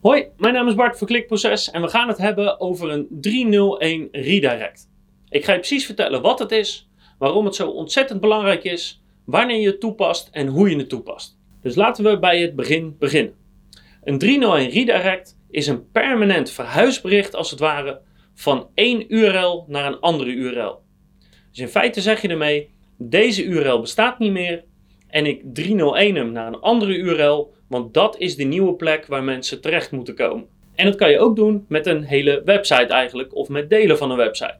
Hoi, mijn naam is Bart van Klikproces en we gaan het hebben over een 301 redirect. Ik ga je precies vertellen wat het is, waarom het zo ontzettend belangrijk is, wanneer je het toepast en hoe je het toepast. Dus laten we bij het begin beginnen. Een 301 redirect is een permanent verhuisbericht als het ware van één URL naar een andere URL. Dus in feite zeg je ermee, deze URL bestaat niet meer en ik 301 hem naar een andere URL, want dat is de nieuwe plek waar mensen terecht moeten komen. En dat kan je ook doen met een hele website eigenlijk, of met delen van een website.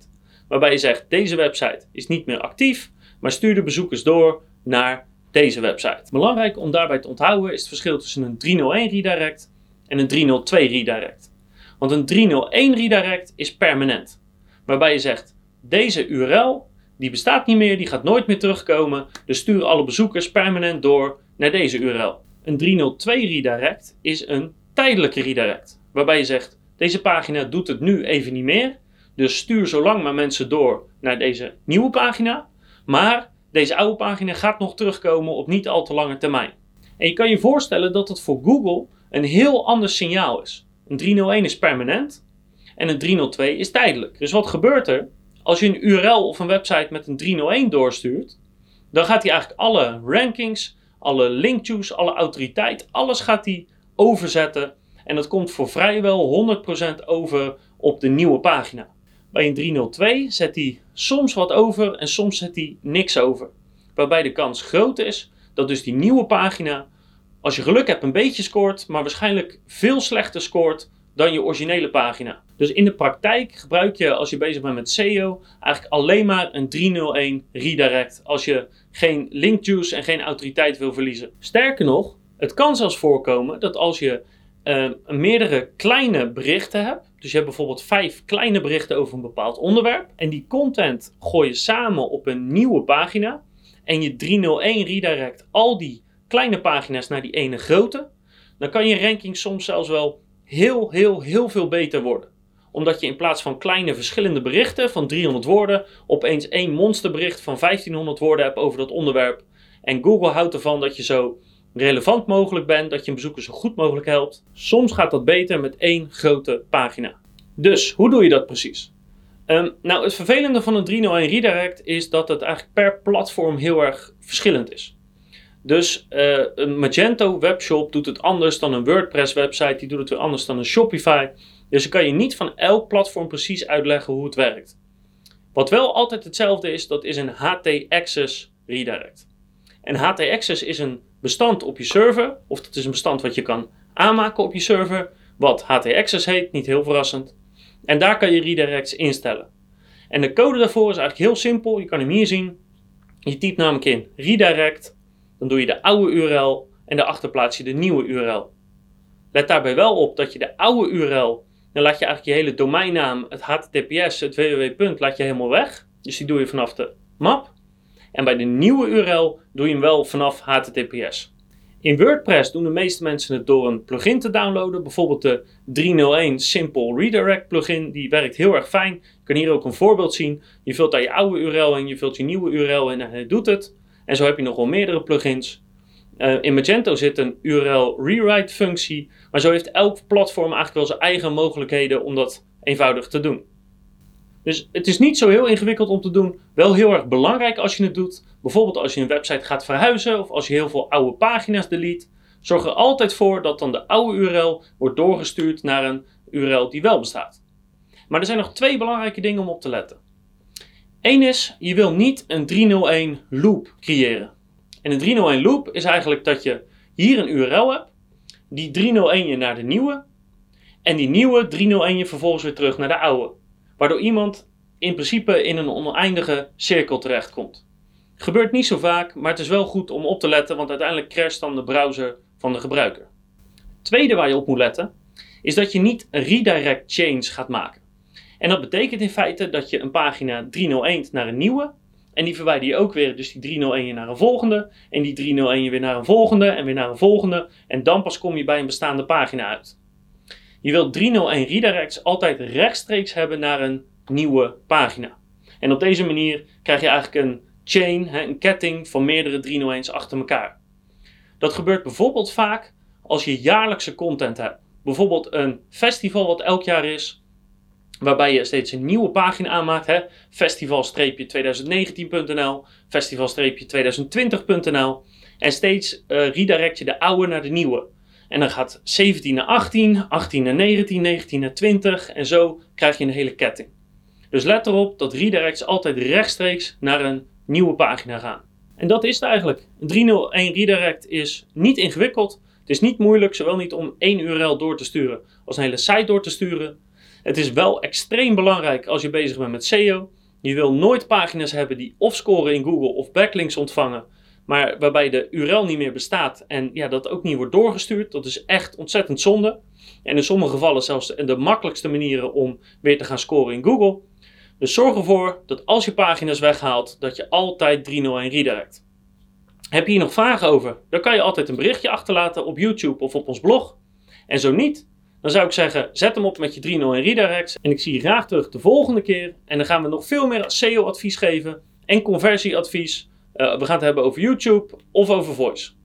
Waarbij je zegt, deze website is niet meer actief, maar stuur de bezoekers door naar deze website. Belangrijk om daarbij te onthouden is het verschil tussen een 301 redirect en een 302 redirect. Want een 301 redirect is permanent. Waarbij je zegt, deze URL die bestaat niet meer, die gaat nooit meer terugkomen. Dus stuur alle bezoekers permanent door naar deze URL. Een 302 redirect is een tijdelijke redirect. Waarbij je zegt, deze pagina doet het nu even niet meer. Dus stuur zo lang maar mensen door naar deze nieuwe pagina. Maar deze oude pagina gaat nog terugkomen op niet al te lange termijn. En je kan je voorstellen dat het voor Google een heel ander signaal is. Een 301 is permanent en een 302 is tijdelijk. Dus wat gebeurt er? Als je een URL of een website met een 301 doorstuurt, dan gaat hij eigenlijk alle rankings, alle linkjuice, alle autoriteit, alles gaat hij overzetten. En dat komt voor vrijwel 100% over op de nieuwe pagina. Bij een 302 zet hij soms wat over en soms zet hij niks over. Waarbij de kans groot is dat dus die nieuwe pagina, als je geluk hebt, een beetje scoort, maar waarschijnlijk veel slechter scoort dan je originele pagina. Dus in de praktijk gebruik je als je bezig bent met SEO eigenlijk alleen maar een 301 redirect als je geen link juice en geen autoriteit wil verliezen. Sterker nog, het kan zelfs voorkomen dat als je uh, meerdere kleine berichten hebt, dus je hebt bijvoorbeeld vijf kleine berichten over een bepaald onderwerp en die content gooi je samen op een nieuwe pagina en je 301 redirect al die kleine pagina's naar die ene grote, dan kan je ranking soms zelfs wel heel, heel, heel veel beter worden. Omdat je in plaats van kleine verschillende berichten van 300 woorden, opeens één monsterbericht van 1500 woorden hebt over dat onderwerp. En Google houdt ervan dat je zo relevant mogelijk bent, dat je een bezoeker zo goed mogelijk helpt. Soms gaat dat beter met één grote pagina. Dus, hoe doe je dat precies? Um, nou, het vervelende van een 301 redirect is dat het eigenlijk per platform heel erg verschillend is. Dus uh, een Magento webshop doet het anders dan een WordPress website, die doet het weer anders dan een Shopify. Dus ik kan je niet van elk platform precies uitleggen hoe het werkt. Wat wel altijd hetzelfde is, dat is een HT-Access redirect. En HT-Access is een bestand op je server, of dat is een bestand wat je kan aanmaken op je server, wat HT-Access heet, niet heel verrassend. En daar kan je redirects instellen. En de code daarvoor is eigenlijk heel simpel, je kan hem hier zien. Je typt namelijk in redirect dan doe je de oude URL en daarachter plaats je de nieuwe URL. Let daarbij wel op dat je de oude URL, dan laat je eigenlijk je hele domeinnaam, het HTTPS, het www. laat je helemaal weg. Dus die doe je vanaf de map. En bij de nieuwe URL doe je hem wel vanaf HTTPS. In WordPress doen de meeste mensen het door een plugin te downloaden. Bijvoorbeeld de 301 Simple Redirect plugin. Die werkt heel erg fijn. Je kan hier ook een voorbeeld zien. Je vult daar je oude URL in, je vult je nieuwe URL in en hij doet het. En zo heb je nog wel meerdere plugins. Uh, in Magento zit een URL rewrite functie, maar zo heeft elk platform eigenlijk wel zijn eigen mogelijkheden om dat eenvoudig te doen. Dus het is niet zo heel ingewikkeld om te doen, wel heel erg belangrijk als je het doet. Bijvoorbeeld als je een website gaat verhuizen of als je heel veel oude pagina's delete. Zorg er altijd voor dat dan de oude URL wordt doorgestuurd naar een URL die wel bestaat. Maar er zijn nog twee belangrijke dingen om op te letten. Eén is, je wil niet een 301 loop creëren. En een 301 loop is eigenlijk dat je hier een URL hebt, die 301 je naar de nieuwe, en die nieuwe 301 je vervolgens weer terug naar de oude. Waardoor iemand in principe in een oneindige cirkel terechtkomt. Gebeurt niet zo vaak, maar het is wel goed om op te letten, want uiteindelijk crasht dan de browser van de gebruiker. tweede waar je op moet letten, is dat je niet een redirect change gaat maken. En dat betekent in feite dat je een pagina 301 naar een nieuwe. En die verwijder je ook weer, dus die 301 naar een volgende. En die 301 weer naar een volgende en weer naar een volgende. En dan pas kom je bij een bestaande pagina uit. Je wilt 301 redirects altijd rechtstreeks hebben naar een nieuwe pagina. En op deze manier krijg je eigenlijk een chain, een ketting van meerdere 301's achter elkaar. Dat gebeurt bijvoorbeeld vaak als je jaarlijkse content hebt. bijvoorbeeld een festival wat elk jaar is, waarbij je steeds een nieuwe pagina aanmaakt. Festival-2019.nl, festival-2020.nl en steeds uh, redirect je de oude naar de nieuwe. En dan gaat 17 naar 18, 18 naar 19, 19 naar 20 en zo krijg je een hele ketting. Dus let erop dat redirects altijd rechtstreeks naar een nieuwe pagina gaan. En dat is het eigenlijk. Een 301 redirect is niet ingewikkeld. Het is niet moeilijk, zowel niet om één URL door te sturen als een hele site door te sturen. Het is wel extreem belangrijk als je bezig bent met SEO. Je wil nooit pagina's hebben die of scoren in Google of backlinks ontvangen, maar waarbij de URL niet meer bestaat en ja, dat ook niet wordt doorgestuurd. Dat is echt ontzettend zonde. En in sommige gevallen zelfs de makkelijkste manieren om weer te gaan scoren in Google. Dus zorg ervoor dat als je pagina's weghaalt, dat je altijd 301 redirect. Heb je hier nog vragen over? Dan kan je altijd een berichtje achterlaten op YouTube of op ons blog. En zo niet, dan zou ik zeggen, zet hem op met je 301 redirects. En ik zie je graag terug de volgende keer. En dan gaan we nog veel meer SEO-advies geven en conversieadvies. Uh, we gaan het hebben over YouTube of over Voice.